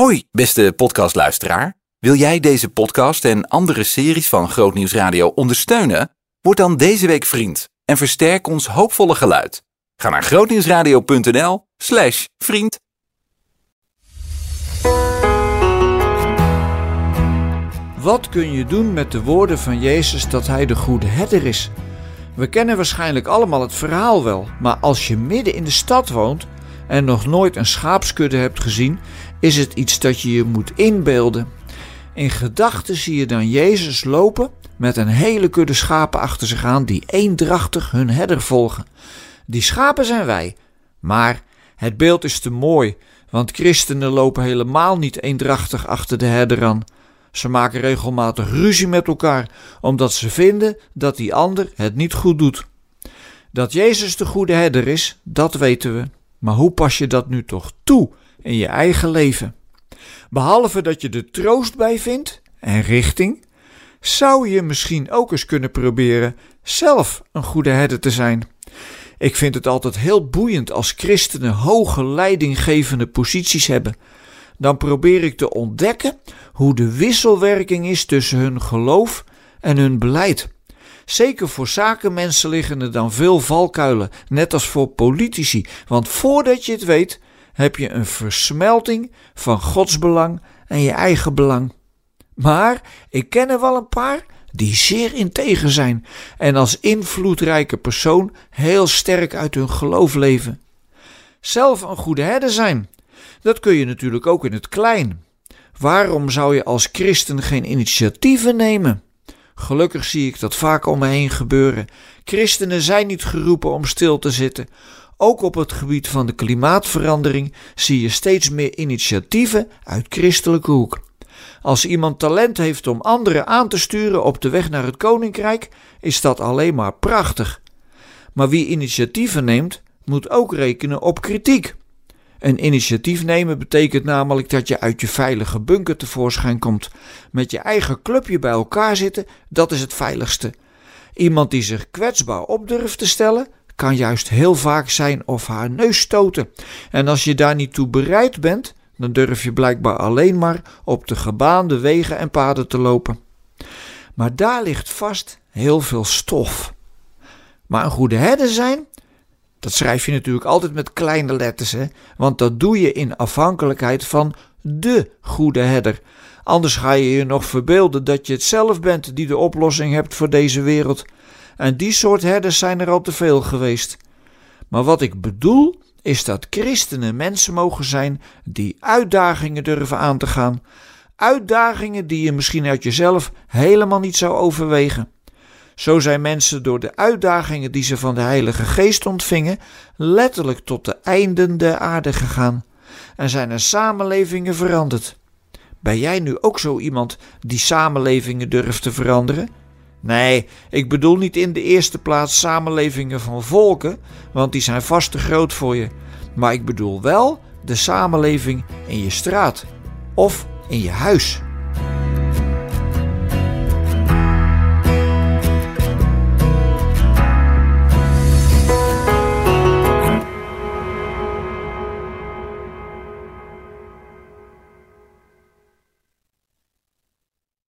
Hoi, beste podcastluisteraar. Wil jij deze podcast en andere series van Grootnieuws Radio ondersteunen? Word dan deze week vriend en versterk ons hoopvolle geluid. Ga naar grootnieuwsradio.nl slash vriend. Wat kun je doen met de woorden van Jezus dat Hij de goede herder is? We kennen waarschijnlijk allemaal het verhaal wel, maar als je midden in de stad woont en nog nooit een schaapskudde hebt gezien, is het iets dat je je moet inbeelden. In gedachten zie je dan Jezus lopen met een hele kudde schapen achter zich aan die eendrachtig hun herder volgen. Die schapen zijn wij, maar het beeld is te mooi, want christenen lopen helemaal niet eendrachtig achter de herder aan. Ze maken regelmatig ruzie met elkaar, omdat ze vinden dat die ander het niet goed doet. Dat Jezus de goede herder is, dat weten we. Maar hoe pas je dat nu toch toe in je eigen leven? Behalve dat je er troost bij vindt en richting, zou je misschien ook eens kunnen proberen zelf een goede herder te zijn. Ik vind het altijd heel boeiend als christenen hoge leidinggevende posities hebben. Dan probeer ik te ontdekken hoe de wisselwerking is tussen hun geloof en hun beleid. Zeker voor zakenmensen liggen er dan veel valkuilen, net als voor politici, want voordat je het weet, heb je een versmelting van Gods belang en je eigen belang. Maar ik ken er wel een paar die zeer integer zijn en als invloedrijke persoon heel sterk uit hun geloof leven. Zelf een goede herder zijn, dat kun je natuurlijk ook in het klein. Waarom zou je als christen geen initiatieven nemen? Gelukkig zie ik dat vaak om me heen gebeuren. Christenen zijn niet geroepen om stil te zitten. Ook op het gebied van de klimaatverandering zie je steeds meer initiatieven uit christelijke hoek. Als iemand talent heeft om anderen aan te sturen op de weg naar het koninkrijk, is dat alleen maar prachtig. Maar wie initiatieven neemt, moet ook rekenen op kritiek. Een initiatief nemen betekent namelijk dat je uit je veilige bunker tevoorschijn komt. Met je eigen clubje bij elkaar zitten, dat is het veiligste. Iemand die zich kwetsbaar op durft te stellen, kan juist heel vaak zijn of haar neus stoten. En als je daar niet toe bereid bent, dan durf je blijkbaar alleen maar op de gebaande wegen en paden te lopen. Maar daar ligt vast heel veel stof. Maar een goede herder zijn, dat schrijf je natuurlijk altijd met kleine letters, hè? want dat doe je in afhankelijkheid van de goede herder. Anders ga je je nog verbeelden dat je het zelf bent die de oplossing hebt voor deze wereld. En die soort herders zijn er al te veel geweest. Maar wat ik bedoel is dat christenen mensen mogen zijn die uitdagingen durven aan te gaan. Uitdagingen die je misschien uit jezelf helemaal niet zou overwegen. Zo zijn mensen door de uitdagingen die ze van de Heilige Geest ontvingen, letterlijk tot de einden der aarde gegaan en zijn er samenlevingen veranderd. Ben jij nu ook zo iemand die samenlevingen durft te veranderen? Nee, ik bedoel niet in de eerste plaats samenlevingen van volken, want die zijn vast te groot voor je. Maar ik bedoel wel de samenleving in je straat of in je huis.